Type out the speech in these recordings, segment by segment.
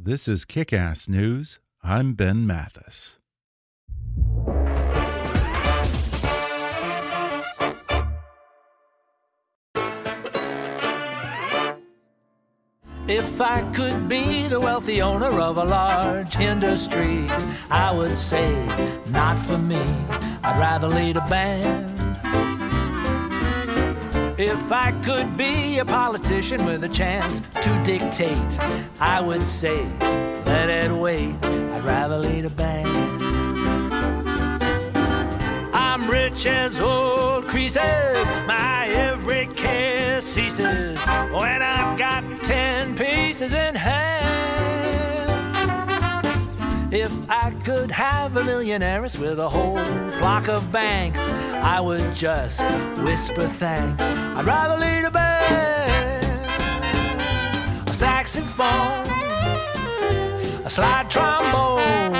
This is Kick Ass News. I'm Ben Mathis. If I could be the wealthy owner of a large industry, I would say, not for me. I'd rather lead a band. If I could be a politician with a chance to dictate, I would say, let it wait. I'd rather lead a band. I'm rich as old Croesus, my every care ceases when I've got ten pieces in hand. I could have a million heiress with a whole flock of banks, I would just whisper thanks. I'd rather lead a band, a saxophone, a slide trombone,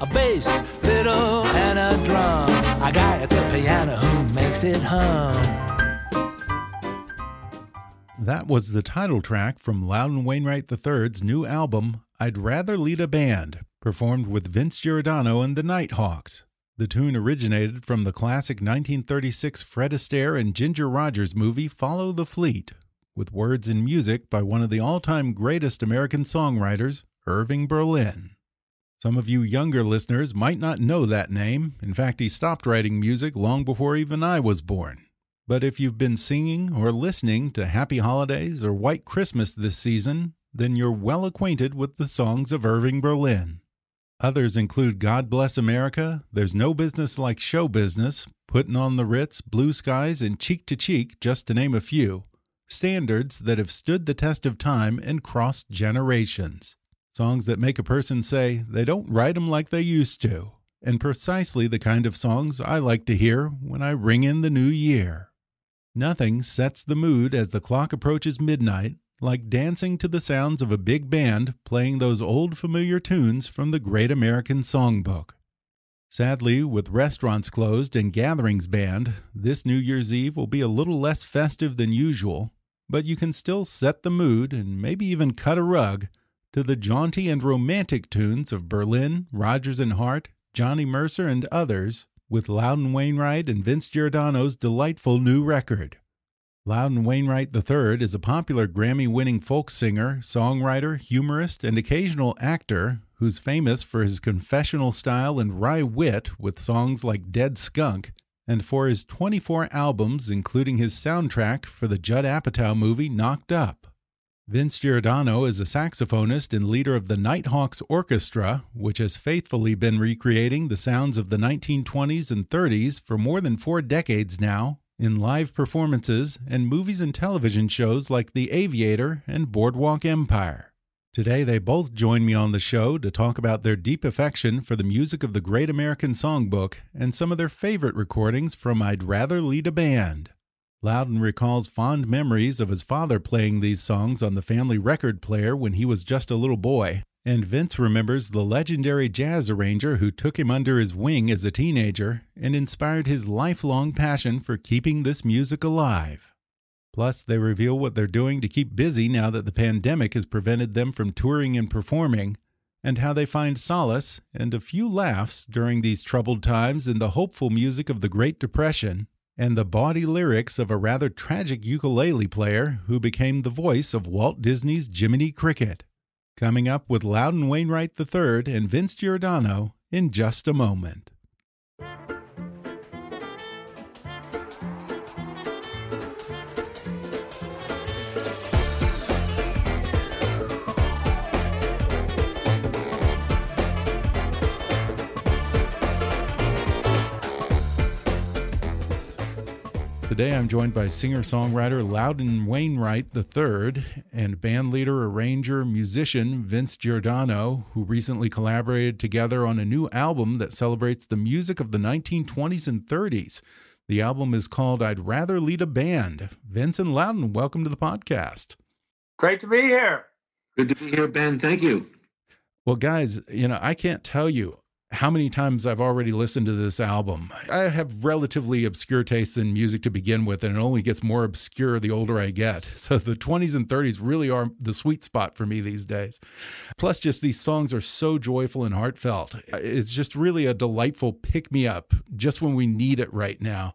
a bass, fiddle, and a drum. I got a good piano who makes it hum. That was the title track from Loudon Wainwright III's new album, I'd Rather Lead a Band, performed with Vince Giordano and the Nighthawks. The tune originated from the classic 1936 Fred Astaire and Ginger Rogers movie Follow the Fleet, with words and music by one of the all time greatest American songwriters, Irving Berlin. Some of you younger listeners might not know that name. In fact, he stopped writing music long before even I was born. But if you've been singing or listening to Happy Holidays or White Christmas this season, then you're well acquainted with the songs of Irving Berlin. Others include God Bless America, There's No Business Like Show Business, Putting on the Ritz, Blue Skies, and Cheek to Cheek, just to name a few. Standards that have stood the test of time and crossed generations. Songs that make a person say they don't write them like they used to. And precisely the kind of songs I like to hear when I ring in the new year. Nothing sets the mood as the clock approaches midnight like dancing to the sounds of a big band playing those old familiar tunes from the Great American Songbook. Sadly, with restaurants closed and gatherings banned, this New Year's Eve will be a little less festive than usual, but you can still set the mood and maybe even cut a rug to the jaunty and romantic tunes of Berlin, Rodgers and Hart, Johnny Mercer, and others with Loudon Wainwright and Vince Giordano's delightful new record. Loudon Wainwright III is a popular Grammy winning folk singer, songwriter, humorist, and occasional actor who's famous for his confessional style and wry wit with songs like Dead Skunk, and for his 24 albums, including his soundtrack for the Judd Apatow movie Knocked Up. Vince Giordano is a saxophonist and leader of the Nighthawks Orchestra, which has faithfully been recreating the sounds of the 1920s and 30s for more than four decades now, in live performances and movies and television shows like The Aviator and Boardwalk Empire. Today, they both join me on the show to talk about their deep affection for the music of the Great American Songbook and some of their favorite recordings from I'd Rather Lead a Band. Loudon recalls fond memories of his father playing these songs on the family record player when he was just a little boy, and Vince remembers the legendary jazz arranger who took him under his wing as a teenager and inspired his lifelong passion for keeping this music alive. Plus, they reveal what they're doing to keep busy now that the pandemic has prevented them from touring and performing, and how they find solace and a few laughs during these troubled times in the hopeful music of the Great Depression and the bawdy lyrics of a rather tragic ukulele player who became the voice of Walt Disney's Jiminy Cricket. Coming up with Loudon Wainwright III and Vince Giordano in just a moment. Today I'm joined by singer songwriter Loudon Wainwright III and bandleader, arranger, musician Vince Giordano, who recently collaborated together on a new album that celebrates the music of the 1920s and 30s. The album is called I'd Rather Lead a Band. Vince and Loudon, welcome to the podcast. Great to be here. Good to be here, Ben. Thank you. Well, guys, you know, I can't tell you how many times I've already listened to this album. I have relatively obscure tastes in music to begin with, and it only gets more obscure the older I get. So the 20s and 30s really are the sweet spot for me these days. Plus, just these songs are so joyful and heartfelt. It's just really a delightful pick me up just when we need it right now.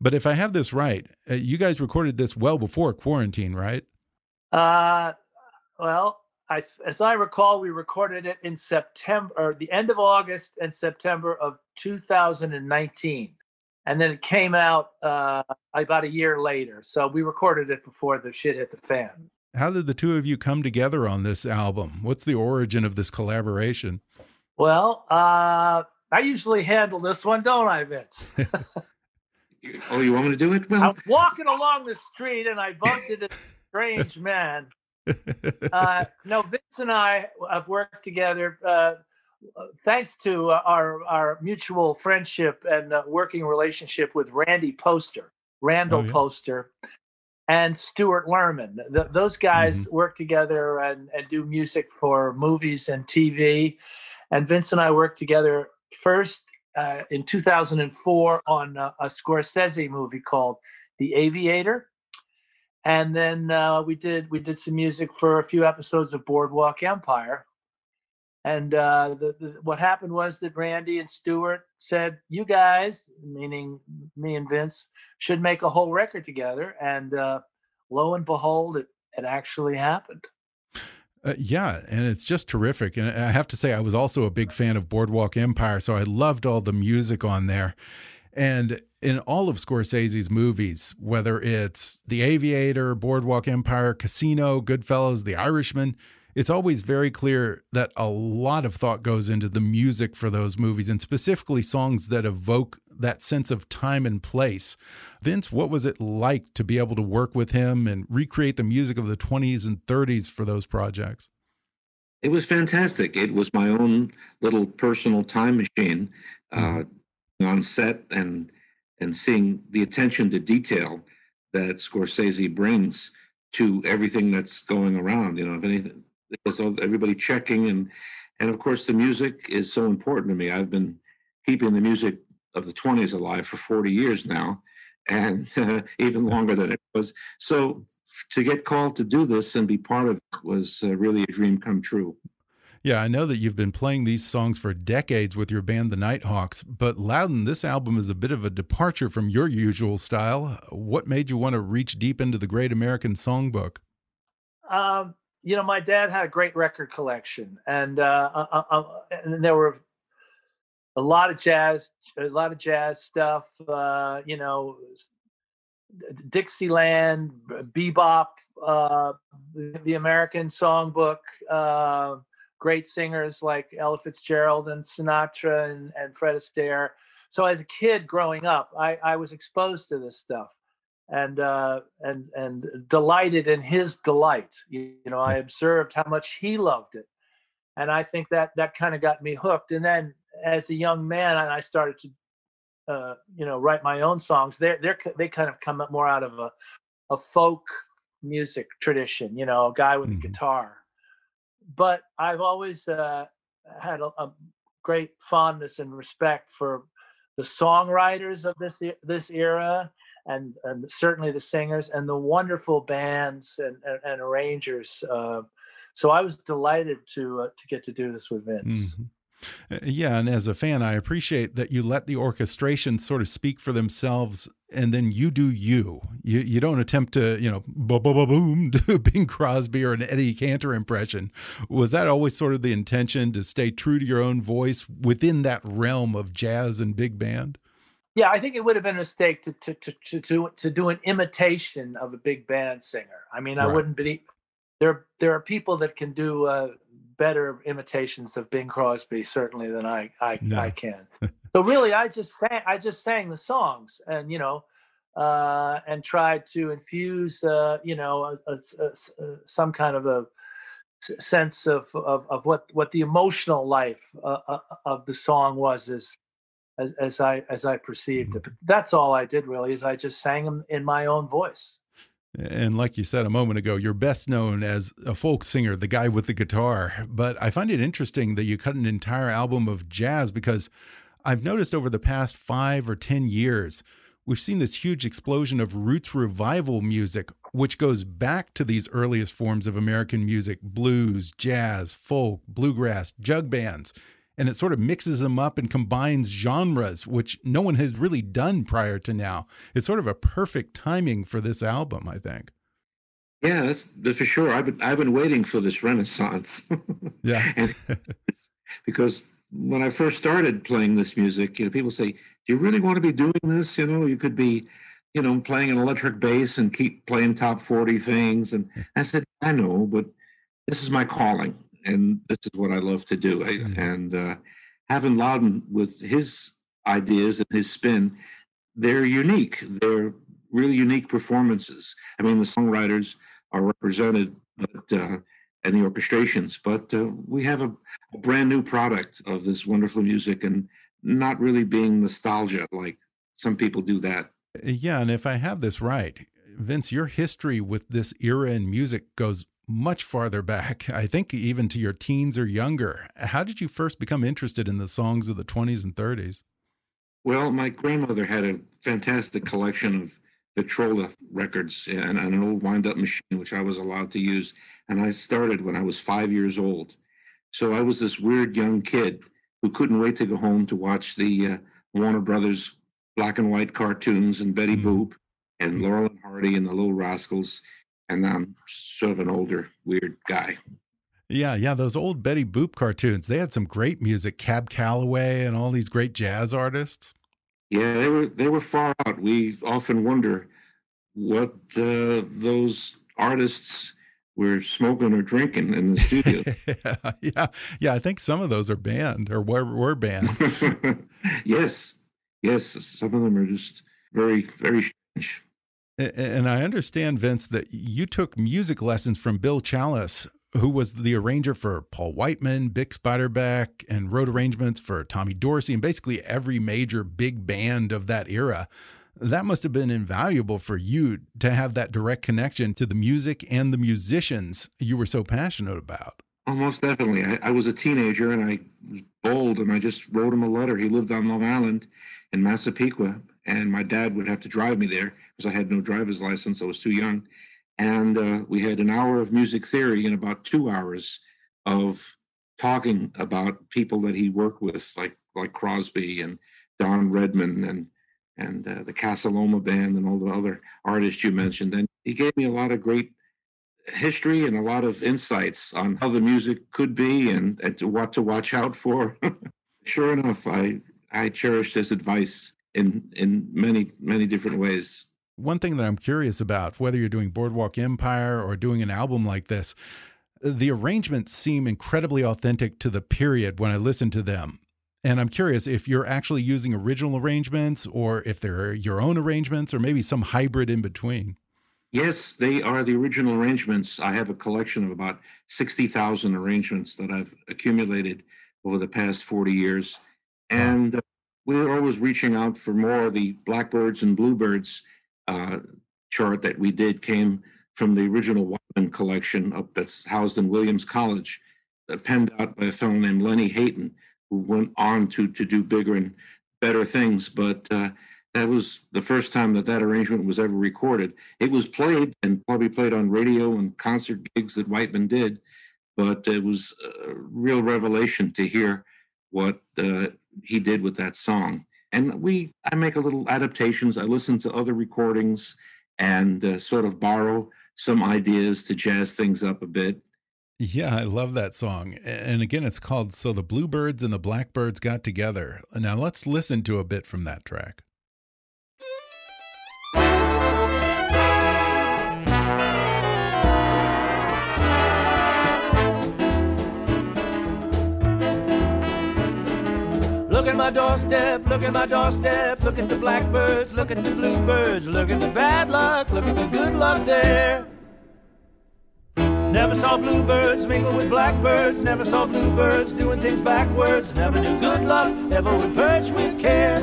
But if I have this right, uh, you guys recorded this well before quarantine, right? Uh, well, I, as I recall, we recorded it in September, or the end of August and September of 2019, and then it came out uh, about a year later. So we recorded it before the shit hit the fan. How did the two of you come together on this album? What's the origin of this collaboration? Well, uh, I usually handle this one, don't I, Vince? oh, you want me to do it? Well, I'm walking along the street and I bumped into a strange man uh, no, Vince and I have worked together uh, thanks to our our mutual friendship and uh, working relationship with Randy Poster, Randall oh, yeah. Poster, and Stewart Lerman. The, those guys mm-hmm. work together and, and do music for movies and TV. And Vince and I worked together first uh, in 2004 on a, a Scorsese movie called The Aviator and then uh, we did we did some music for a few episodes of Boardwalk Empire. And uh, the, the, what happened was that Randy and Stewart said, "You guys, meaning me and Vince, should make a whole record together." And uh, lo and behold, it it actually happened. Uh, yeah, and it's just terrific. And I have to say, I was also a big fan of Boardwalk Empire, so I loved all the music on there. And in all of Scorsese's movies, whether it's The Aviator, Boardwalk Empire, Casino, Goodfellas, The Irishman, it's always very clear that a lot of thought goes into the music for those movies and specifically songs that evoke that sense of time and place. Vince, what was it like to be able to work with him and recreate the music of the 20s and 30s for those projects? It was fantastic. It was my own little personal time machine. Uh, mm-hmm on set and and seeing the attention to detail that Scorsese brings to everything that's going around. You know, if anything, everybody checking and and of course the music is so important to me. I've been keeping the music of the 20s alive for 40 years now and uh, even longer than it was. So to get called to do this and be part of it was uh, really a dream come true. Yeah, I know that you've been playing these songs for decades with your band, the Nighthawks, but Loudon, this album is a bit of a departure from your usual style. What made you want to reach deep into the Great American Songbook? Um, you know, my dad had a great record collection, and uh, uh, uh, uh and there were a lot of jazz, a lot of jazz stuff. Uh, you know, Dixieland, bebop, uh, the American Songbook great singers like Ella Fitzgerald and Sinatra and, and Fred Astaire. So as a kid growing up, I, I was exposed to this stuff and uh, and and delighted in his delight. You, you, know, I observed how much he loved it, and I think that that kind of got me hooked. And then as a young man, I started to, uh, you know, write my own songs. They're they're they kind of come up more out of a a folk music tradition. You know, a guy with mm-hmm. a guitar but I've always uh, had a, a, great fondness and respect for the songwriters of this this era, and and certainly the singers and the wonderful bands and and, and arrangers. Uh, so I was delighted to uh, to get to do this with Vince. Mm-hmm. Uh, yeah, and as a fan, I appreciate that you let the orchestration sort of speak for themselves, and then you do you. You you don't attempt to you know ba ba ba boom do Bing Crosby or an Eddie Cantor impression. Was that always sort of the intention to stay true to your own voice within that realm of jazz and big band? Yeah, I think it would have been a mistake to to to to to, to do an imitation of a big band singer. I mean, I right. wouldn't be there. There are people that can do. Uh, better imitations of Bing Crosby certainly than I I, no. I can. so really, I just sang I just sang the songs, and you know, uh, and tried to infuse uh, you know a, a, a, some kind of a sense of, of of what what the emotional life uh, uh of the song was as as, as I as I perceived it. But that's all I did really is I just sang them in my own voice. And like you said a moment ago, you're best known as a folk singer, the guy with the guitar. But I find it interesting that you cut an entire album of jazz because I've noticed over the past five or 10 years, we've seen this huge explosion of roots revival music, which goes back to these earliest forms of American music blues, jazz, folk, bluegrass, jug bands and it sort of mixes them up and combines genres, which no one has really done prior to now. It's sort of a perfect timing for this album, I think. Yeah, that's, that's for sure. I've been I've been waiting for this renaissance. yeah, because when I first started playing this music, you know, people say, "Do you really want to be doing this?" You know, you could be, you know, playing an electric bass and keep playing top forty things. And I said, "I know, but this is my calling and this is what I love to do. I, mm-hmm. And uh, having Loudon with his ideas and his spin, they're unique. They're really unique performances. I mean, the songwriters are represented, but uh, and the orchestrations, but uh, we have a, a, brand new product of this wonderful music, and not really being nostalgia like some people do that. Yeah, and if I have this right, Vince, your history with this era in music goes much farther back, I think even to your teens or younger. How did you first become interested in the songs of the 20s and 30s? Well, my grandmother had a fantastic collection of Victrola records and, an old wind up machine, which I was allowed to use. And I started when I was five years old. So I was this weird young kid who couldn't wait to go home to watch the uh, Warner Brothers black and white cartoons and Betty mm. Boop and Laurel and Hardy and the Little Rascals and I'm sort of an older, weird guy. Yeah, yeah, those old Betty Boop cartoons, they had some great music, Cab Calloway and all these great jazz artists. Yeah, they were they were far out. We often wonder what uh, those artists were smoking or drinking in the studio. yeah, yeah, I think some of those are banned or were were banned. yes, yes, some of them are just very very strange. And I understand, Vince, that you took music lessons from Bill Challis, who was the arranger for Paul Whiteman, Bix Beiderbecke, and wrote arrangements for Tommy Dorsey and basically every major big band of that era. That must have been invaluable for you to have that direct connection to the music and the musicians you were so passionate about. Oh, most definitely. I, I was a teenager and I was bold and I just wrote him a letter. He lived on Long Island in Massapequa, and my dad would have to drive me there because I had no driver's license. I was too young. And uh, we had an hour of music theory and about two hours of talking about people that he worked with, like like Crosby and Don Redman and and uh, the Casa Loma band and all the other artists you mentioned. And he gave me a lot of great history and a lot of insights on how the music could be and, and to what to watch out for. sure enough, I I cherished his advice in in many many different ways one thing that I'm curious about, whether you're doing Boardwalk Empire or doing an album like this, the arrangements seem incredibly authentic to the period when I listen to them. And I'm curious if you're actually using original arrangements or if they're your own arrangements or maybe some hybrid in between. Yes, they are the original arrangements. I have a collection of about 60,000 arrangements that I've accumulated over the past 40 years. And uh, we're always reaching out for more of the blackbirds and bluebirds uh, chart that we did came from the original Whiteman collection up that's housed in Williams College, uh, penned out by a fellow named Lenny Hayton, who went on to to do bigger and better things. But uh, that was the first time that that arrangement was ever recorded. It was played and probably played on radio and concert gigs that Whiteman did, but it was a real revelation to hear what uh, he did with that song. And we, I make a little adaptations. I listen to other recordings and uh, sort of borrow some ideas to jazz things up a bit. Yeah, I love that song. And again, it's called So the Bluebirds and the Blackbirds Got Together. Now let's listen to a bit from that track. My doorstep, look at my doorstep, look at the blackbirds, look at the bluebirds, look at the bad luck, look at the good luck there. Never saw bluebirds mingle with blackbirds, never saw bluebirds doing things backwards, never knew good luck, never would perch with care.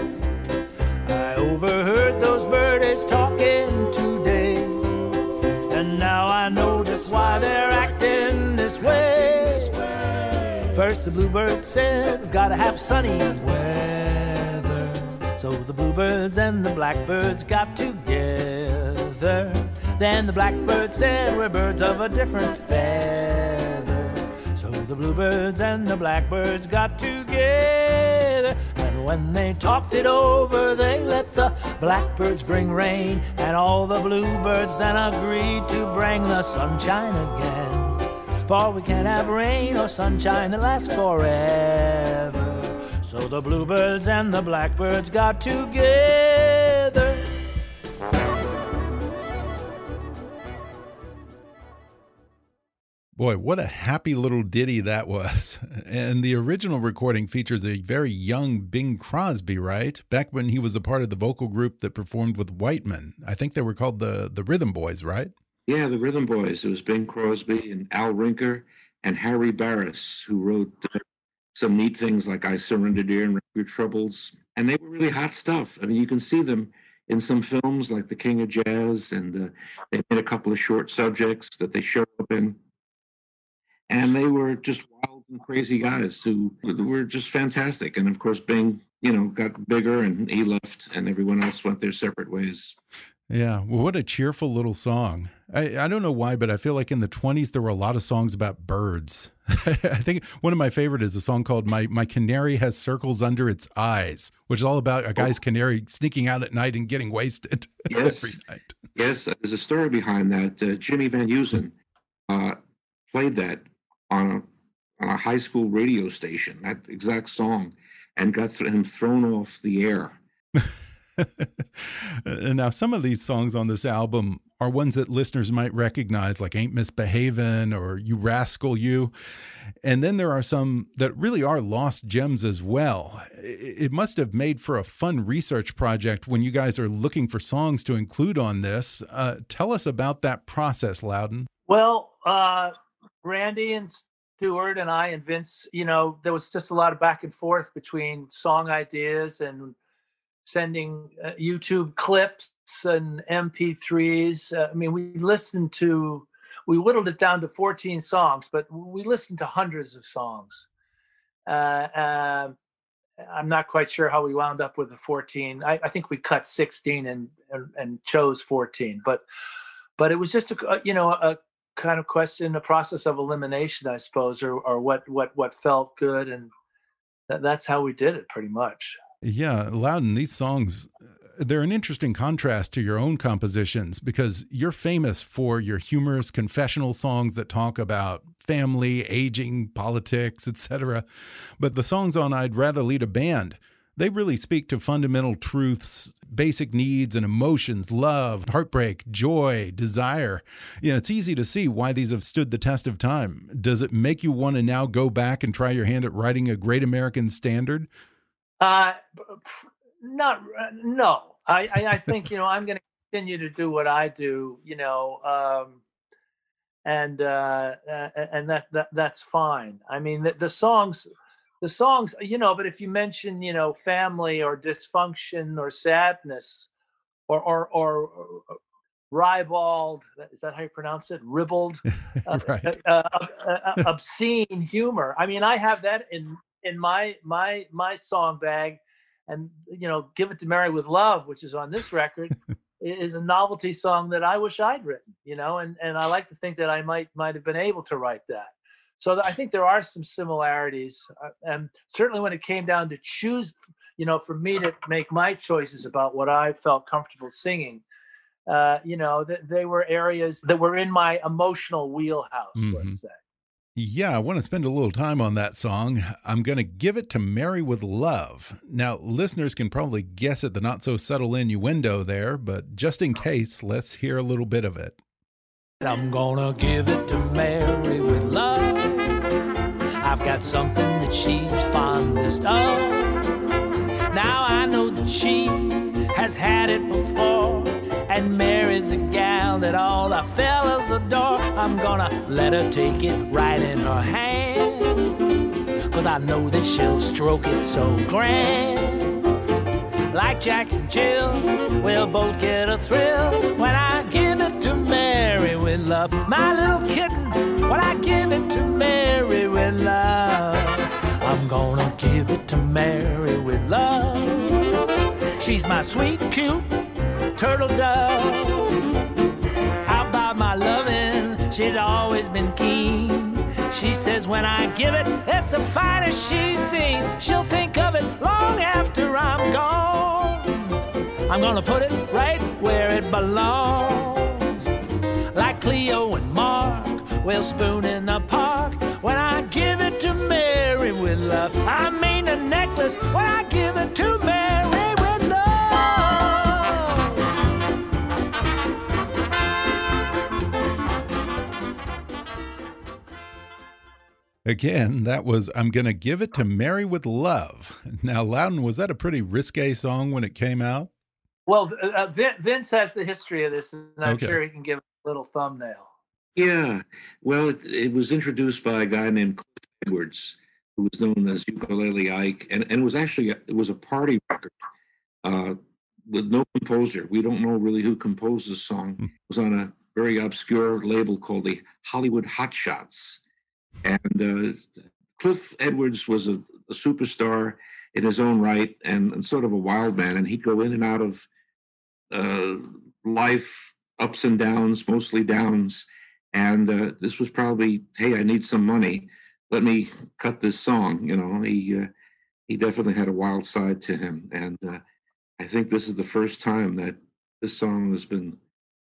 I overheard those birdies talking today, and now I know just why they're acting this way. First, the bluebird said, We've got to have sunny weather. So the bluebirds and the blackbirds got together. Then the blackbird said, We're birds of a different feather. So the bluebirds and the blackbirds got together. And when they talked it over, they let the blackbirds bring rain. And all the bluebirds then agreed to bring the sunshine again. For we can't have rain or sunshine that lasts forever. So the bluebirds and the blackbirds got together. Boy, what a happy little ditty that was. And the original recording features a very young Bing Crosby, right? Back when he was a part of the vocal group that performed with Whiteman. I think they were called the the Rhythm Boys, right? Yeah, the Rhythm Boys. It was Bing Crosby and Al Rinker and Harry Barris, who wrote uh, some neat things like I Surrender Dear and Your Troubles. And they were really hot stuff. I mean, you can see them in some films like The King of Jazz, and uh, they made a couple of short subjects that they showed up in and they were just wild and crazy guys who were just fantastic. And of course, Bing, you know, got bigger and he left, and everyone else went their separate ways. Yeah, well, what a cheerful little song. I, I don't know why, but I feel like in the 20s there were a lot of songs about birds. I think one of my favorite is a song called My My Canary Has Circles Under Its Eyes, which is all about a guy's canary sneaking out at night and getting wasted yes. every night. Yes, there's a story behind that. Uh, Jimmy Van Heusen uh, played that on a, on a high school radio station, that exact song, and got him thrown off the air. now, some of these songs on this album are ones that listeners might recognize, like Ain't Misbehavin' or You Rascal You. And then there are some that really are lost gems as well. It must have made for a fun research project when you guys are looking for songs to include on this. Uh, tell us about that process, Loudon. Well, uh, Randy and Stewart and I and Vince, you know, there was just a lot of back and forth between song ideas and sending uh, YouTube clips and MP3s. Uh, I mean, we listened to, we whittled it down to 14 songs, but we listened to hundreds of songs. Uh, um, I'm not quite sure how we wound up with the 14. I, I think we cut 16 and, and, and chose 14, but but it was just a you know a kind of question a process of elimination i suppose or, or what what what felt good and that, that's how we did it pretty much yeah loudon these songs they're an interesting contrast to your own compositions because you're famous for your humorous confessional songs that talk about family aging politics etc but the songs on i'd rather lead a band they really speak to fundamental truths, basic needs and emotions, love, heartbreak, joy, desire. You know, it's easy to see why these have stood the test of time. Does it make you want to now go back and try your hand at writing a great American standard? Uh, not, uh, no. I, I, I think, you know, I'm going to continue to do what I do, you know, um, and uh, and that, that that's fine. I mean, the, the songs the songs, you know, but if you mention, you know, family or dysfunction or sadness or or or, or ribald, is that how you pronounce it? Ribald, uh, right. uh, uh, uh, obscene humor. I mean, I have that in in my my my song bag, and you know, "Give It to Mary with Love," which is on this record, is a novelty song that I wish I'd written. You know, and and I like to think that I might might have been able to write that. so I think there are some similarities, uh, and certainly when it came down to choose, you know, for me to make my choices about what I felt comfortable singing, uh, you know, th- they were areas that were in my emotional wheelhouse, mm -hmm. let's say. Yeah, I want to spend a little time on that song. I'm going to give it to Mary with Love. Now, listeners can probably guess at the not so subtle innuendo there, but just in case, let's hear a little bit of it. I'm going to give it to Mary with love. I've got something that she's fondest of. Now I know that she has had it before and Mary's a gal that all the fellas adore. I'm gonna let her take it right in her hand. Cause I know that she'll stroke it so grand. Like Jack and Jill, we'll both get a thrill when I give it to Mary with love. My little kitten, when I give it to Mary with love. I'm gonna give it to Mary with love. She's my sweet, cute turtle dove. How about my loving? She's always been keen. She says when I give it, it's the finest she's seen. She'll think of it long after I'm gone. I'm gonna put it right where it belongs. Like Cleo and Mark, we'll spoon in the park. When I give it to Mary with love, I mean a necklace. When I give it to Mary. Again, that was I'm Gonna Give It to Mary with Love. Now, Loudon, was that a pretty risque song when it came out? Well, uh, uh Vince has the history of this, and I'm okay. sure he can give a little thumbnail. Yeah. Well, it, it, was introduced by a guy named Cliff Edwards, who was known as Ukulele Ike, and, and it was actually a, it was a party record uh, with no composer. We don't know really who composed the song. Hmm. It was on a very obscure label called the Hollywood Hot Shots and uh, Cliff Edwards was a, a, superstar in his own right and, and, sort of a wild man. And he'd go in and out of uh, life, ups and downs, mostly downs. And uh, this was probably, hey, I need some money. Let me cut this song. You know, he uh, he definitely had a wild side to him. And uh, I think this is the first time that this song has been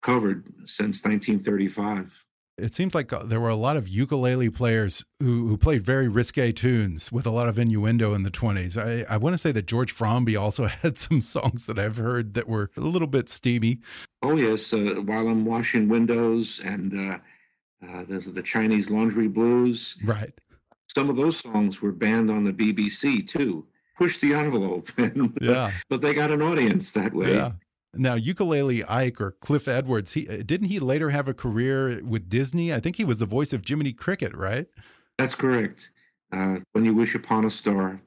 covered since 1935 it seems like uh, there were a lot of ukulele players who, who played very risque tunes with a lot of innuendo in the 20s. I, I want to say that George Formby also had some songs that I've heard that were a little bit steamy. Oh, yes. Uh, while I'm washing windows, and uh, uh, there's the Chinese Laundry Blues. Right. Some of those songs were banned on the BBC too. Push the envelope. And, yeah. but they got an audience that way. Yeah. Now, ukulele Ike or Cliff Edwards, he uh, didn't he later have a career with Disney? I think he was the voice of Jiminy Cricket, right? That's correct. Uh, when You Wish Upon a Star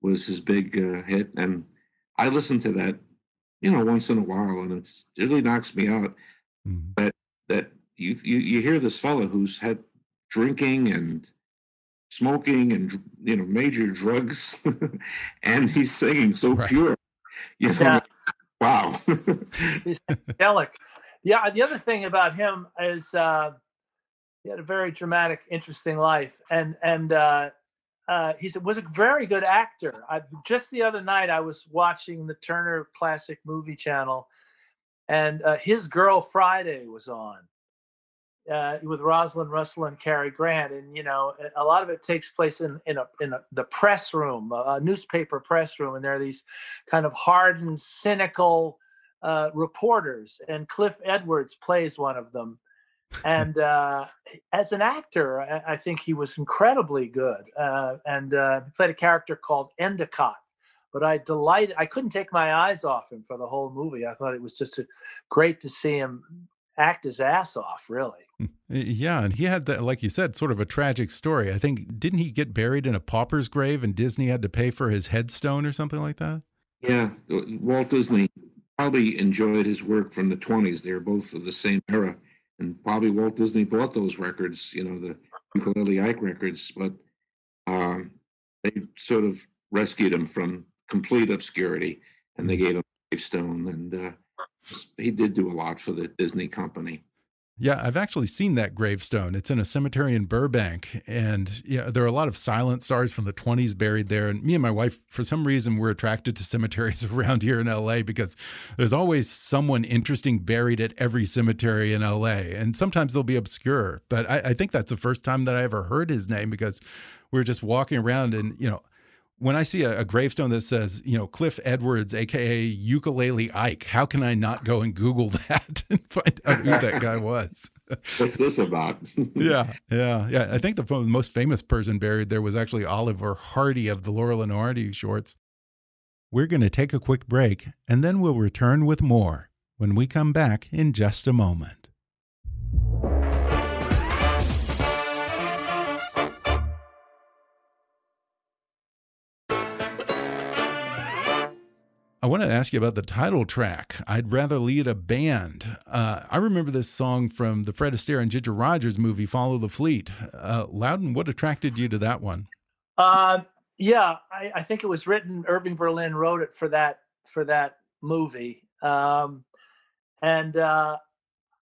was his big uh, hit, and I listen to that, you know, once in a while, and it's it really knocks me out. Mm -hmm. That that you, you you hear this fellow who's had drinking and smoking and you know major drugs, and he's singing so right. pure. You know, yeah. Wow. He's. Yeah, the other thing about him is uh, he had a very dramatic, interesting life, and and uh, uh, he was a very good actor. I, just the other night, I was watching the Turner Classic Movie Channel, and uh, his Girl Friday was on, uh, with Rosalind Russell and Cary Grant, and you know a lot of it takes place in in a in a, the press room, a newspaper press room, and there are these kind of hardened, cynical uh, reporters, and Cliff Edwards plays one of them. And uh, as an actor, I, I, think he was incredibly good, uh, and uh, he played a character called Endicott. But I delighted. I couldn't take my eyes off him for the whole movie. I thought it was just a, great to see him act his ass off, really. Yeah, and he had that, like you said, sort of a tragic story. I think didn't he get buried in a pauper's grave, and Disney had to pay for his headstone or something like that? Yeah, Walt Disney probably enjoyed his work from the twenties. They're both of the same era, and probably Walt Disney bought those records. You know, the ukulele Ike records, but uh, they sort of rescued him from complete obscurity, and they mm. gave him a gravestone and. Uh, he did do a lot for the Disney company. Yeah, I've actually seen that gravestone. It's in a cemetery in Burbank, and yeah, there are a lot of silent stars from the 20s buried there. And me and my wife, for some reason, we're attracted to cemeteries around here in LA because there's always someone interesting buried at every cemetery in LA, and sometimes they'll be obscure. But I, I think that's the first time that I ever heard his name because we are just walking around, and you know, when I see a, a, gravestone that says, you know, Cliff Edwards, aka Ukulele Ike, how can I not go and Google that and find out who that guy was? What's this about? yeah, yeah, yeah. I think the most famous person buried there was actually Oliver Hardy of the Laurel and Hardy shorts. We're going to take a quick break, and then we'll return with more when we come back in just a moment. I want to ask you about the title track. I'd rather lead a band. Uh, I remember this song from the Fred Astaire and Ginger Rogers movie, Follow the Fleet. Uh, Loudon, what attracted you to that one? Uh, yeah, I, I, think it was written. Irving Berlin wrote it for that for that movie, um, and uh,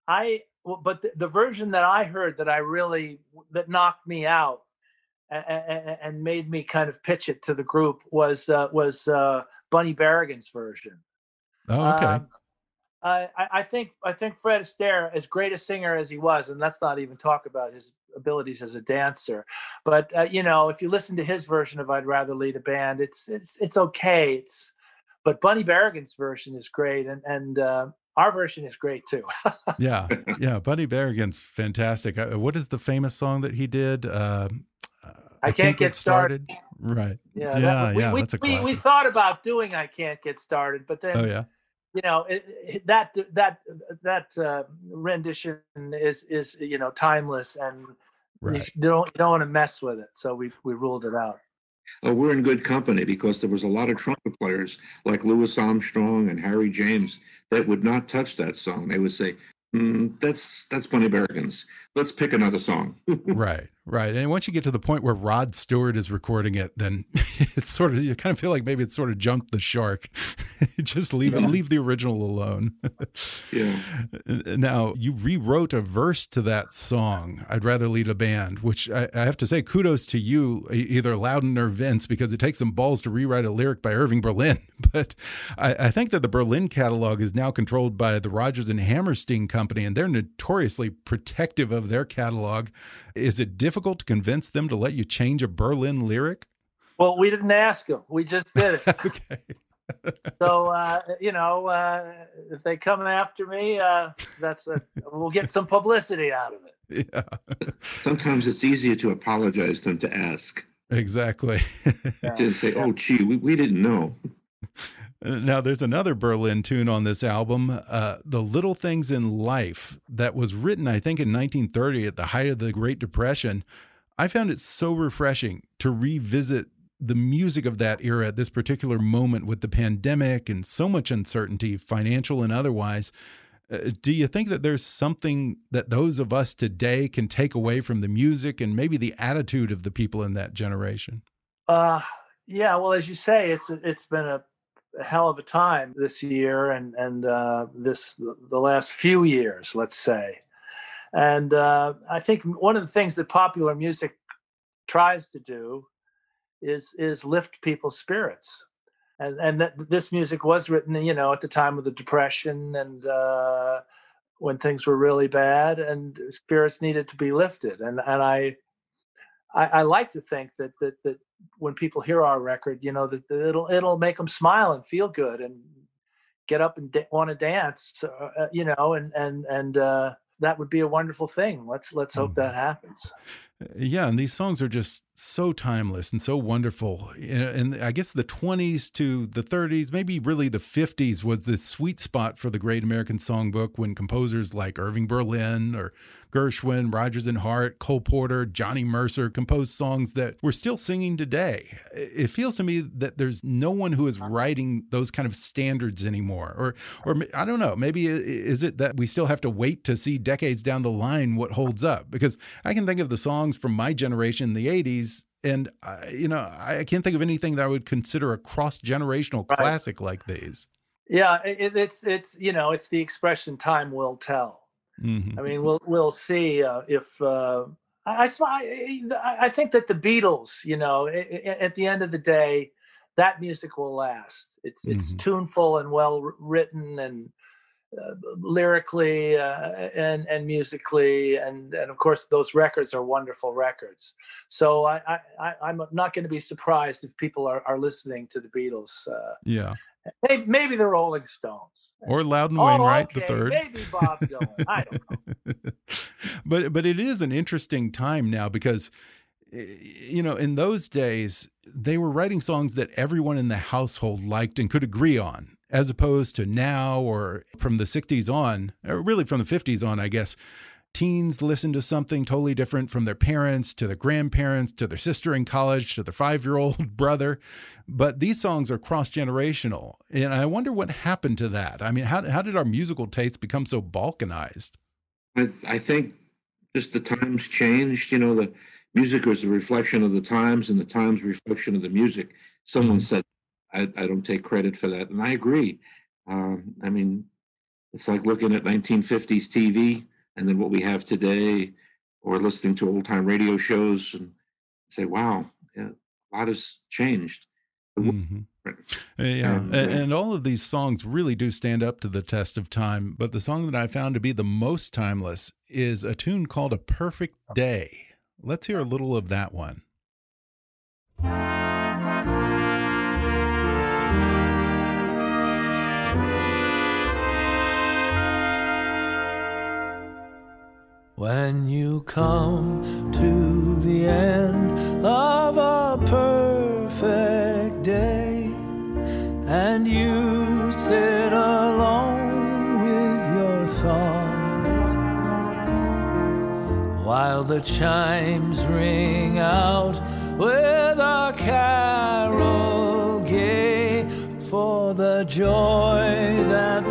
I. But the, the version that I heard that I really that knocked me out and, and, made me kind of pitch it to the group was uh, was uh, Bunny Berrigan's version. Oh, okay. Um, I, I think I think Fred Astaire, as great a singer as he was, and let's not even talk about his abilities as a dancer. But uh, you know, if you listen to his version of "I'd Rather Lead a Band," it's it's it's okay. It's but Bunny Berrigan's version is great, and and uh, our version is great too. yeah, yeah. Bunny Berrigan's fantastic. Uh, what is the famous song that he did? Uh, I, can't, can't, get, started. started. Right. Yeah. Yeah. That, we, yeah. We, that's a we, we, thought about doing I can't get started, but then. Oh yeah. You know it, it, that that that uh, rendition is is you know timeless and right. you don't you don't want to mess with it, so we we ruled it out. Oh, we're in good company because there was a lot of trumpet players like Louis Armstrong and Harry James that would not touch that song. They would say, mm, "That's that's Bunny Berrigan's. Let's pick another song." right. Right. And once you get to the point where Rod Stewart is recording it, then it's sort of you kind of feel like maybe it's sort of jumped the shark. Just leave yeah. leave the original alone. yeah. Now you rewrote a verse to that song. I'd rather lead a band, which I, I have to say kudos to you, either Loudon or Vince, because it takes some balls to rewrite a lyric by Irving Berlin. But I, I think that the Berlin catalog is now controlled by the Rodgers and Hammerstein company, and they're notoriously protective of their catalog. Is it difficult to convince them to let you change a Berlin lyric? Well, we didn't ask them. We just did it. okay. so uh, you know, uh, if they come after me, uh, that's a, we'll get some publicity out of it. Yeah. Sometimes it's easier to apologize than to ask. Exactly. Just say, "Oh, gee, we, we didn't know." Now, there's another Berlin tune on this album, uh, The Little Things in Life, that was written, I think, in 1930 at the height of the Great Depression. I found it so refreshing to revisit the music of that era at this particular moment with the pandemic and so much uncertainty, financial and otherwise. Uh, do you think that there's something that those of us today can take away from the music and maybe the attitude of the people in that generation? Uh, yeah. Well, as you say, it's it's been a a hell of a time this year and and uh, this the last few years, let's say. And uh, I think one of the things that popular music tries to do is is lift people's spirits. And and that this music was written, you know, at the time of the depression and uh, when things were really bad, and spirits needed to be lifted. And and I I, I like to think that that that when people hear our record, you know, that, that it'll it'll make them smile and feel good and get up and da- want to dance, uh, uh, you know, and and and uh, that would be a wonderful thing. Let's let's hope that happens. Yeah, and these songs are just so timeless and so wonderful. And I guess the 20s to the 30s, maybe really the 50s, was the sweet spot for the Great American Songbook when composers like Irving Berlin or Gershwin, Rodgers and Hart, Cole Porter, Johnny Mercer composed songs that we're still singing today. It feels to me that there's no one who is writing those kind of standards anymore. Or, or I don't know, maybe is it that we still have to wait to see decades down the line what holds up? Because I can think of the songs from my generation in the 80s and you know I can't think of anything that I would consider a cross generational right. classic like these. Yeah, it, it's it's you know it's the expression "time will tell." Mm-hmm. I mean, we'll we'll see uh, if uh, I, I I think that the Beatles, you know, at the end of the day, that music will last. It's it's mm-hmm. tuneful and well written and uh, lyrically uh, and and musically and and of course those records are wonderful records so i i i'm not going to be surprised if people are, are listening to the beatles uh, yeah maybe, maybe the rolling stones or loudon oh, wainwright oh, okay. the third maybe bob dylan i don't know but but it is an interesting time now because you know in those days they were writing songs that everyone in the household liked and could agree on as opposed to now or from the 60s on, or really from the 50s on, I guess. Teens listen to something totally different from their parents to their grandparents to their sister in college to their five year old brother. But these songs are cross generational. And I wonder what happened to that. I mean, how, how did our musical tastes become so balkanized? I, I think just the times changed. You know, the music was a reflection of the times and the times reflection of the music. Someone mm -hmm. said I, I don't take credit for that. And I agree. Um, I mean, it's like looking at 1950s TV and then what we have today, or listening to old time radio shows and say, wow, yeah, a lot has changed. Mm-hmm. Yeah, and, uh, and, all of these songs really do stand up to the test of time. But the song that I found to be the most timeless is a tune called A Perfect Day. Let's hear a little of that one. When you come to the end of a perfect day and you sit alone with your thoughts while the chimes ring out with a carol gay for the joy that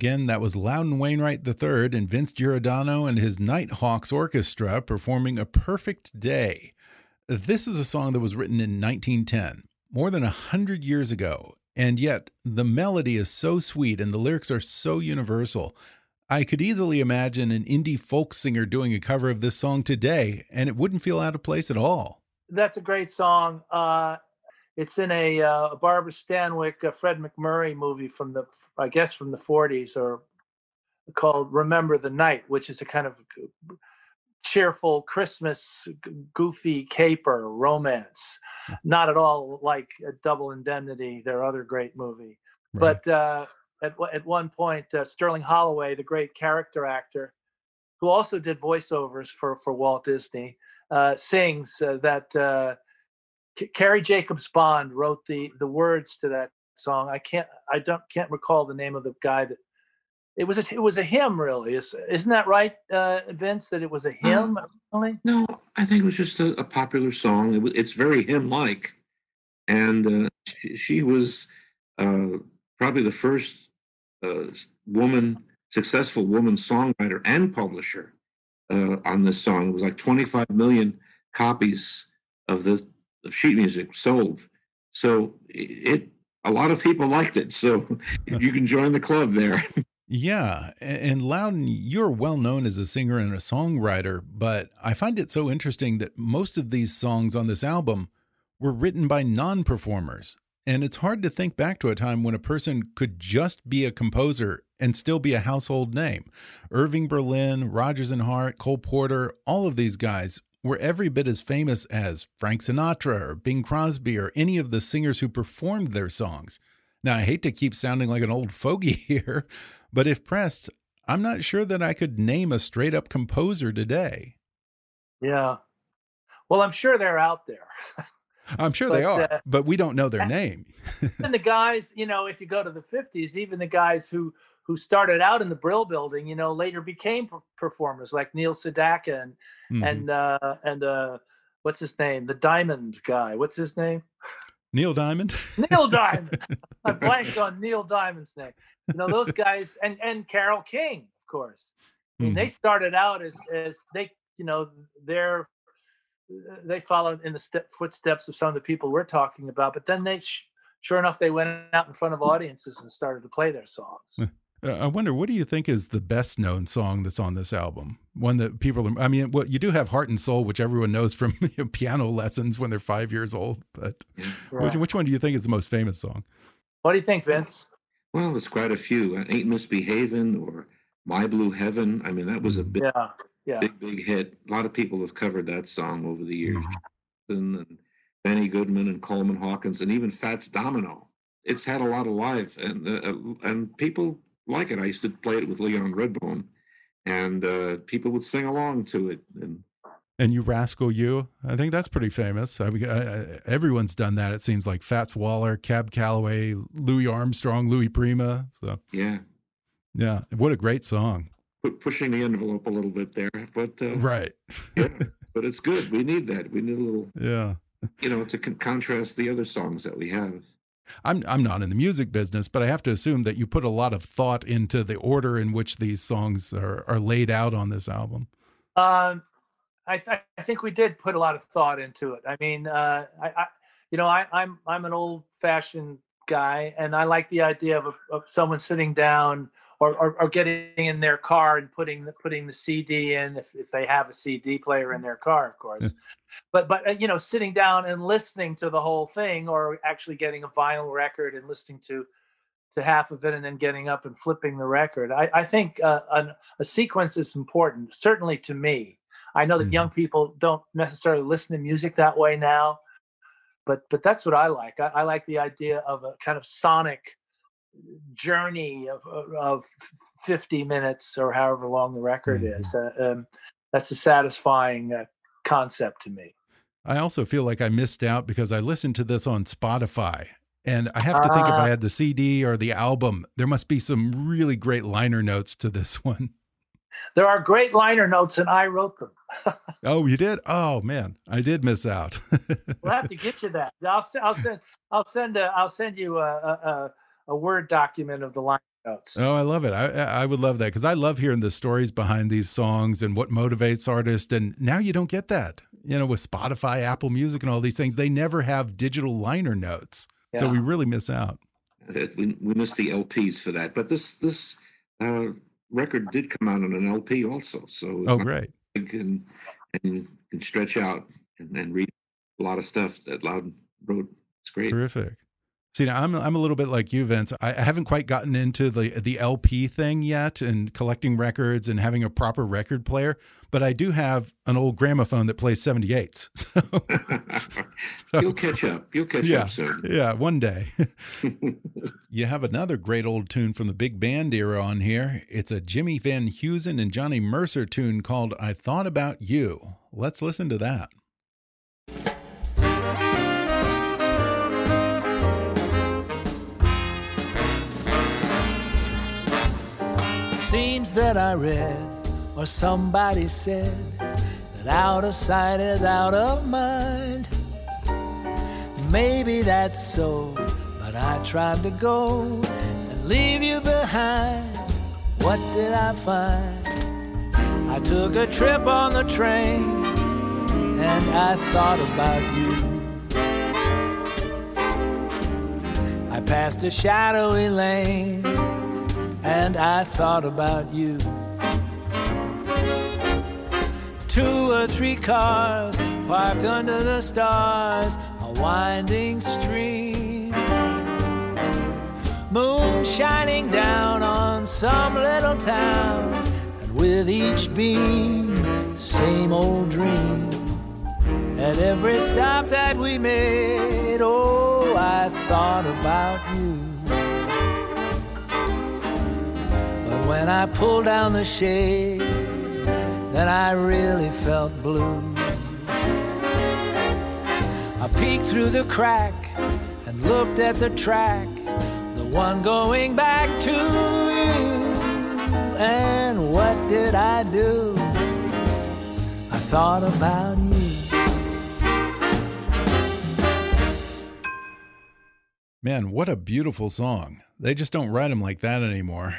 Again, that was Loudon Wainwright III and Vince Giordano and his Nighthawks Orchestra performing A Perfect Day. This is a song that was written in 1910, more than a hundred years ago, and yet the melody is so sweet and the lyrics are so universal. I could easily imagine an indie folk singer doing a cover of this song today, and it wouldn't feel out of place at all. That's a great song. Uh, it's in a, uh, Barbara Stanwyck, a Fred MacMurray movie from the, I guess, from the 40s, or called "Remember the Night," which is a kind of cheerful Christmas, goofy caper romance. Hmm. Not at all like Double Indemnity, their other great movie. Right. But uh, at at one point, uh, Sterling Holloway, the great character actor, who also did voiceovers for for Walt Disney, uh, sings uh, that uh, Carrie Jacobs Bond wrote the the words to that song. I can't I don't can't recall the name of the guy that it was a it was a hymn really. Is isn't that right, uh, Vince? That it was a hymn? Uh, no, I think it was just a, a popular song. It was, it's very hymn like, and uh, she, she, was uh, probably the first uh, woman successful woman songwriter and publisher uh, on this song. It was like 25 million copies of the of sheet music sold. So it a lot of people liked it. So you can join the club there. Yeah, and Loudon, you're well known as a singer and a songwriter, but I find it so interesting that most of these songs on this album were written by non performers. And it's hard to think back to a time when a person could just be a composer and still be a household name. Irving Berlin, Rodgers and Hart, Cole Porter, all of these guys were every bit as famous as Frank Sinatra or Bing Crosby or any of the singers who performed their songs. Now, I hate to keep sounding like an old fogey here, but if pressed, I'm not sure that I could name a straight up composer today. Yeah. Well, I'm sure they're out there. I'm sure but, they are, uh, but we don't know their name. and the guys, you know, if you go to the 50s, even the guys who who started out in the Brill Building, you know, later became performers like Neil Sedaka and mm-hmm. and uh, and uh, what's his name, the Diamond guy. What's his name? Neil Diamond. Neil Diamond. I blanked on Neil Diamond's name. You know those guys, and and Carole King, of course. I mean, mm-hmm. they started out as as they, you know, they're they followed in the step, footsteps of some of the people we're talking about, but then they, sure enough, they went out in front of audiences and started to play their songs. Uh, I wonder, what do you think is the best known song that's on this album? One that people, I mean, what you do have Heart and Soul, which everyone knows from you know, piano lessons when they're five years old. But right. which, which one do you think is the most famous song? What do you think, Vince? Well, there's quite a few. Uh, Ain't Misbehaving or My Blue Heaven. I mean, that was a big, yeah, yeah. big, big hit. A lot of people have covered that song over the years. Mm -hmm. And Benny Goodman and Coleman Hawkins and even Fats Domino. It's had a lot of life, and uh, and people like it. I used to play it with Leon Redbone, and uh, people would sing along to it. And and you rascal you, I think that's pretty famous. I I, everyone's done that. It seems like Fats Waller, Cab Calloway, Louis Armstrong, Louis Prima. So yeah, yeah, what a great song. pushing the envelope a little bit there, but uh, right. yeah, but it's good. We need that. We need a little. Yeah. You know, to con contrast the other songs that we have. I'm I'm not in the music business, but I have to assume that you put a lot of thought into the order in which these songs are are laid out on this album. Um, I, th I think we did put a lot of thought into it. I mean, uh, I, I you know, I, I'm I'm an old fashioned guy, and I like the idea of, of someone sitting down or, or, or, getting in their car and putting the putting the CD in if, if they have a CD player in their car, of course. but but uh, you know, sitting down and listening to the whole thing, or actually getting a vinyl record and listening to to half of it, and then getting up and flipping the record. I, I think uh, a, a sequence is important, certainly to me. I know that mm-hmm. young people don't necessarily listen to music that way now, but but that's what I like. I, I like the idea of a kind of sonic journey of, of 50 minutes or however long the record mm-hmm. is. Uh, um, that's a satisfying uh, concept to me. I also feel like I missed out because I listened to this on Spotify. And I have to think if I ah. had the CD or the album, there must be some really great liner notes to this one. There are great liner notes, and I wrote them. oh, you did? Oh man, I did miss out. we'll have to get you that. I'll, I'll send. I'll send. A, I'll send you a, a, a word document of the line notes. Oh, I love it. I I would love that because I love hearing the stories behind these songs and what motivates artists. And now you don't get that, you know, with Spotify, Apple Music, and all these things. They never have digital liner notes, yeah. so we really miss out. We we miss the LPs for that, but this this uh, record did come out on an LP also. So oh, great! And and can stretch out and, and read a lot of stuff that Loudon wrote. It's great. Terrific. See, now I'm I'm a little bit like you, Vince. I, I haven't quite gotten into the the LP thing yet, and collecting records and having a proper record player. But I do have an old gramophone that plays 78s. So, so You'll catch up. You'll catch yeah, up soon. Yeah, one day. you have another great old tune from the big band era on here. It's a Jimmy Van Heusen and Johnny Mercer tune called "I Thought About You." Let's listen to that. Seems that I read or somebody said that out of sight is out of mind. Maybe that's so, but I tried to go and leave you behind. What did I find? I took a trip on the train and I thought about you. I passed a shadowy lane and I thought about you. Two or three cars parked under the stars, a winding stream. Moon shining down on some little town, and with each beam, same old dream. At every stop that we made, oh, I thought about you. When I pulled down the shade, then I really felt blue. I peeked through the crack and looked at the track, the one going back to you. And what did I do? I thought about you. Man, what a beautiful song. They just don't write them like that anymore.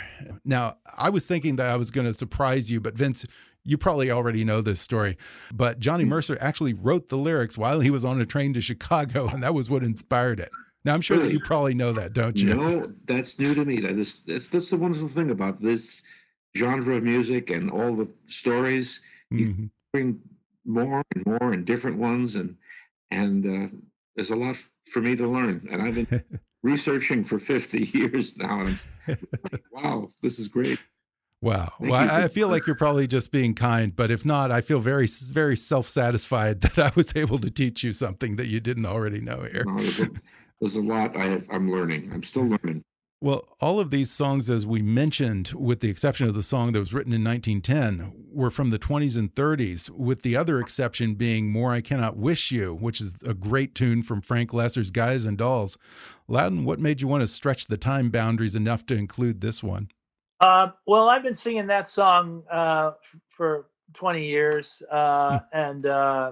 Now, I was thinking that I was going to surprise you, but Vince, you probably already know this story. But Johnny Mercer actually wrote the lyrics while he was on a train to Chicago, and that was what inspired it. Now, I'm sure really? that you probably know that, don't you? No, that's new to me. That is, that's, that's the wonderful thing about this genre of music and all the stories. You mm -hmm. bring more and more and different ones, and and uh, there's a lot for me to learn. And I've been researching for 50 years now. And like, wow, this is great. Wow. Thank well, I, I feel like you're probably just being kind, but if not, I feel very, very self satisfied that I was able to teach you something that you didn't already know here. No, there's, a, there's a lot I have, I'm learning. I'm still learning. Well, all of these songs, as we mentioned, with the exception of the song that was written in 1910, were from the 20s and 30s, with the other exception being More I Cannot Wish You, which is a great tune from Frank Loesser's Guys and Dolls. Loudon, what made you want to stretch the time boundaries enough to include this one? Uh, well, I've been singing that song uh, for 20 years, uh, hmm. and uh,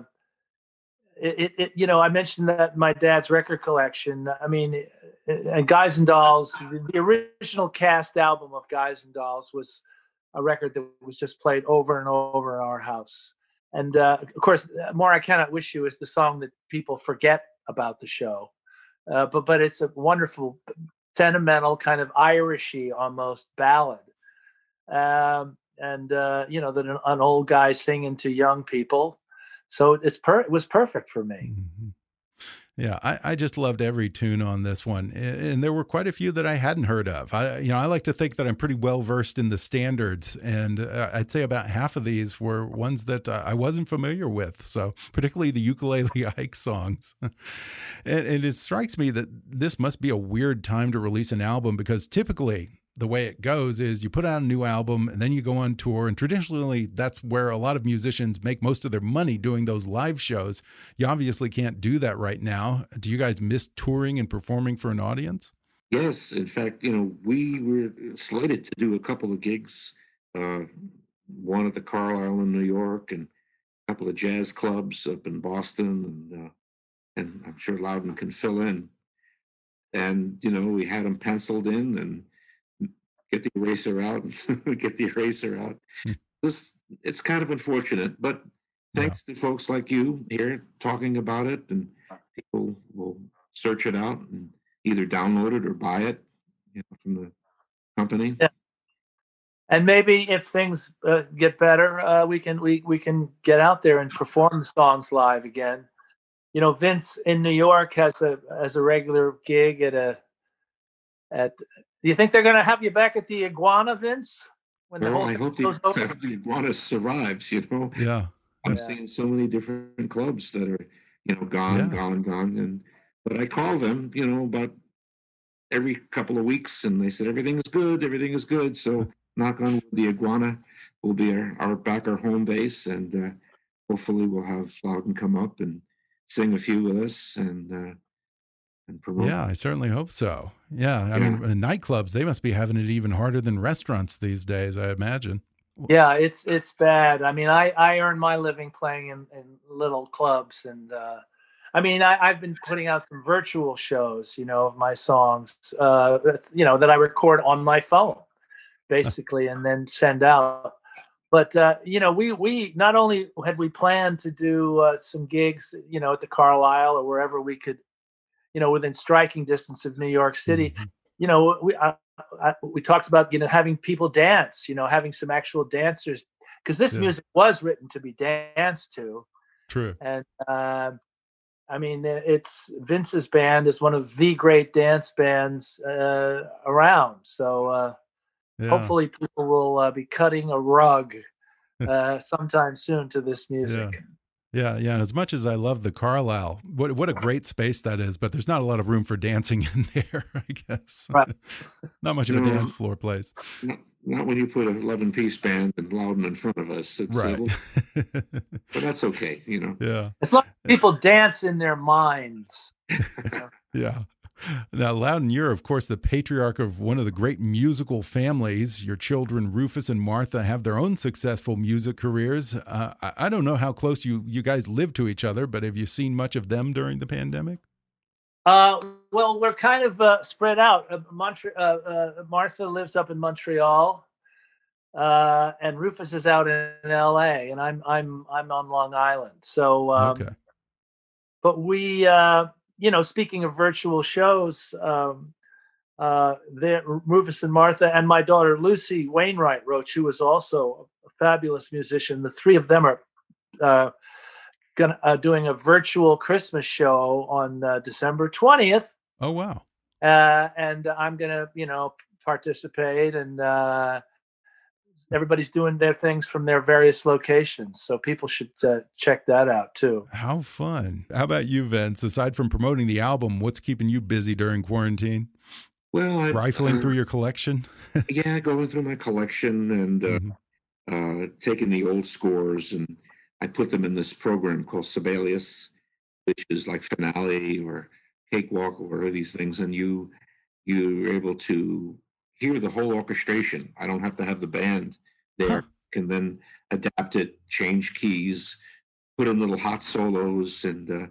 it, it, you know, I mentioned that my dad's record collection. I mean, and Guys and Dolls, the original cast album of Guys and Dolls was a record that was just played over and over in our house. And uh, of course, "More I Cannot Wish You" is the song that people forget about the show, uh, but but it's a wonderful, sentimental kind of Irishy almost ballad. Um, and uh, you know that an, an, old guy singing to young people, so it's per- it was perfect for me. Mm-hmm. Yeah, I, I just loved every tune on this one, and there were quite a few that I hadn't heard of. I, you know, I like to think that I'm pretty well versed in the standards, and uh, I'd say about half of these were ones that uh, I wasn't familiar with. So, particularly the ukulele Ike songs, and, and it strikes me that this must be a weird time to release an album because typically the way it goes is you put out a new album and then you go on tour. And traditionally that's where a lot of musicians make most of their money doing those live shows. You obviously can't do that right now. Do you guys miss touring and performing for an audience? Yes. In fact you know we were slated to do a couple of gigs uh, one at the carlyle in new york and a couple of jazz clubs up in boston and uh, and i'm sure loudon can fill in. And you know we had them penciled in and get the eraser out, get the eraser out. Hmm. this it's kind of unfortunate, but thanks yeah. to folks like you here talking about it, and people will search it out and either download it or buy it you know, from the company. Yeah. And maybe if things uh, get better, uh, we can we we can get out there and perform the songs live again. You know, Vince in New York has a has a regular gig at a at do you think they're going to have you back at the Iguana, Vince? When well, I hope the, the Iguana survives. You know. Yeah. I've yeah. seen so many different clubs that are, you know, gone, yeah. gone, gone, and but I call them, you know, about every couple of weeks, and they said everything is good, everything is good. So knock on the Iguana will be our, our back our home base, and uh, hopefully we'll have Loudon come up and sing a few with us, and uh, and promote. Yeah, I certainly hope so. Yeah, I yeah. mean, nightclubs they must be having it even harder than restaurants these days. I imagine. Yeah, it's it's bad. I mean, I I earn my living playing in, in little clubs, and uh, I mean, I, have been putting out some virtual shows, you know, of my songs, uh, you know, that I record on my phone, basically, and then send out. But uh, you know, we we not only had we planned to do uh, some gigs, you know, at the Carlyle or wherever we could you know, within striking distance of New York City. Mm-hmm. You know, we I, I, we talked about you know having people dance, you know, having some actual dancers because this yeah. music was written to be danced to. True. And uh, I mean, it's Vince's band is one of the great dance bands uh, around. So uh, yeah. hopefully, people will uh, be cutting a rug uh, sometime soon to this music. Yeah. Yeah, yeah. And as much as I love the Carlyle, what what a great space that is, but there's not a lot of room for dancing in there, I guess. Right. not much of a mm-hmm. dance floor place. Not, not when you put an 11 piece band and Loudon in front of us. It's uh, right. but that's okay, you know. Yeah. As long as people dance in their minds. yeah. Now, Loudon, you're, of course, the patriarch of one of the great musical families. Your children, Rufus and Martha, have their own successful music careers. Uh, I, I don't know how close you, you guys live to each other, but have you seen much of them during the pandemic? Uh, well, we're kind of uh, spread out. Uh, Montre- uh, uh, Martha lives up in Montreal, uh, and Rufus is out in, in, L.A. and I'm I'm I'm on Long Island. So, um, okay. but we you know, speaking of virtual shows, um, uh, there, Rufus and Martha and my daughter Lucy Wainwright Roche, who is also a fabulous musician. The three of them are uh, gonna uh, doing a virtual Christmas show on uh, December twentieth. Oh wow! Uh, and I'm gonna, you know, participate and uh, everybody's doing their things from their various locations. So people should uh, check that out too. How fun. How about you, Vince? Aside from promoting the album, what's keeping you busy during quarantine? Well, I, rifling I, through your collection. yeah, going through my collection and uh, mm -hmm. uh, taking the old scores and I put them in this program called Sibelius, which is like Finale or Cakewalk or these things, and you you're able to hear the whole orchestration. I don't have to have the band there. Huh. Can then adapt it, change keys, put in little hot solos, and uh,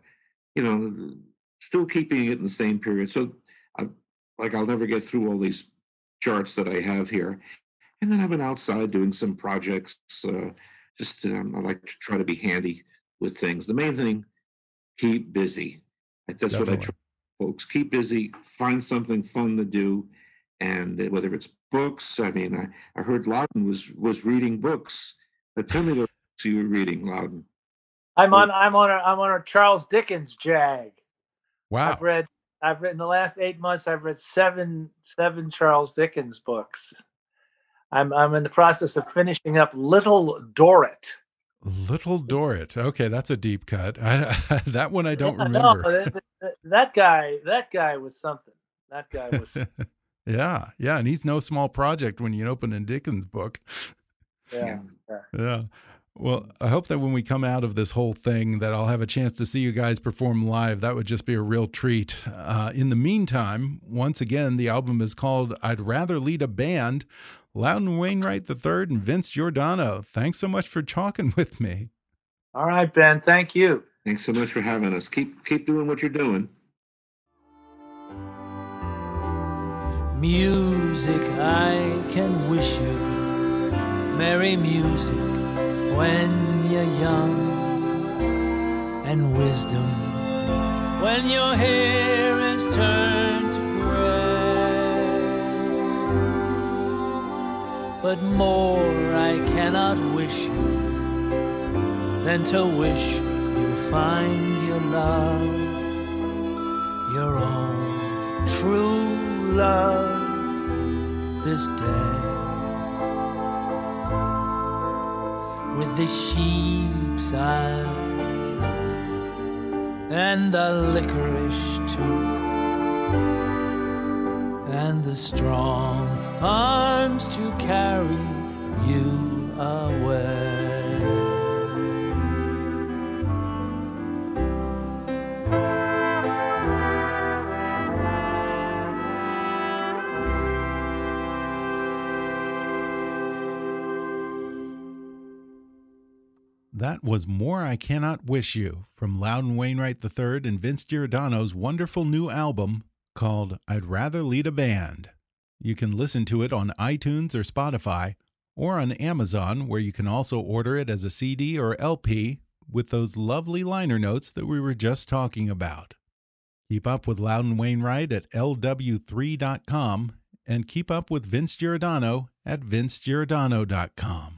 you know, still keeping it in the same period. So, I, like, I'll never get through all these charts that I have here. And then I've been outside doing some projects. Uh, just um, I like to try to be handy with things. The main thing, keep busy. That's Definitely. what I try, folks. Keep busy. Find something fun to do and whether it's books. I mean, I, I heard Loudon was was reading books. But tell me the books you were reading, Loudon. I'm on I'm on a I'm on a Charles Dickens jag. Wow. I've read I've read in the last eight months I've read seven seven Charles Dickens books. I'm I'm in the process of finishing up Little Dorrit. Little Dorrit. Okay, that's a deep cut. I, that one I don't yeah, remember. No, that, that, that, guy, that guy was something. That guy was. Yeah, yeah, and he's no small project when you open a Dickens book. Yeah, yeah. yeah. Well, I hope that when we come out of this whole thing, that I'll have a chance to see you guys perform live. That would just be a real treat. Uh, in the meantime, once again, the album is called "I'd Rather Lead a Band." Loudon Wainwright III and Vince Giordano. Thanks so much for talking with me. All right, Ben. Thank you. Thanks so much for having us. Keep keep doing what you're doing. Music I can wish you merry music when you're young and wisdom when your hair is turned to gray. But more I cannot wish you than to wish you find your love your own true love this day with the sheep's eye and the licorice tooth and the strong arms to carry you away. That was More I Cannot Wish You from Loudon Wainwright III and Vince Giordano's wonderful new album called I'd Rather Lead a Band. You can listen to it on iTunes or Spotify or on Amazon, where you can also order it as a CD or LP with those lovely liner notes that we were just talking about. Keep up with Loudon Wainwright at lw3.com and keep up with Vince Giordano at vincegiordano.com.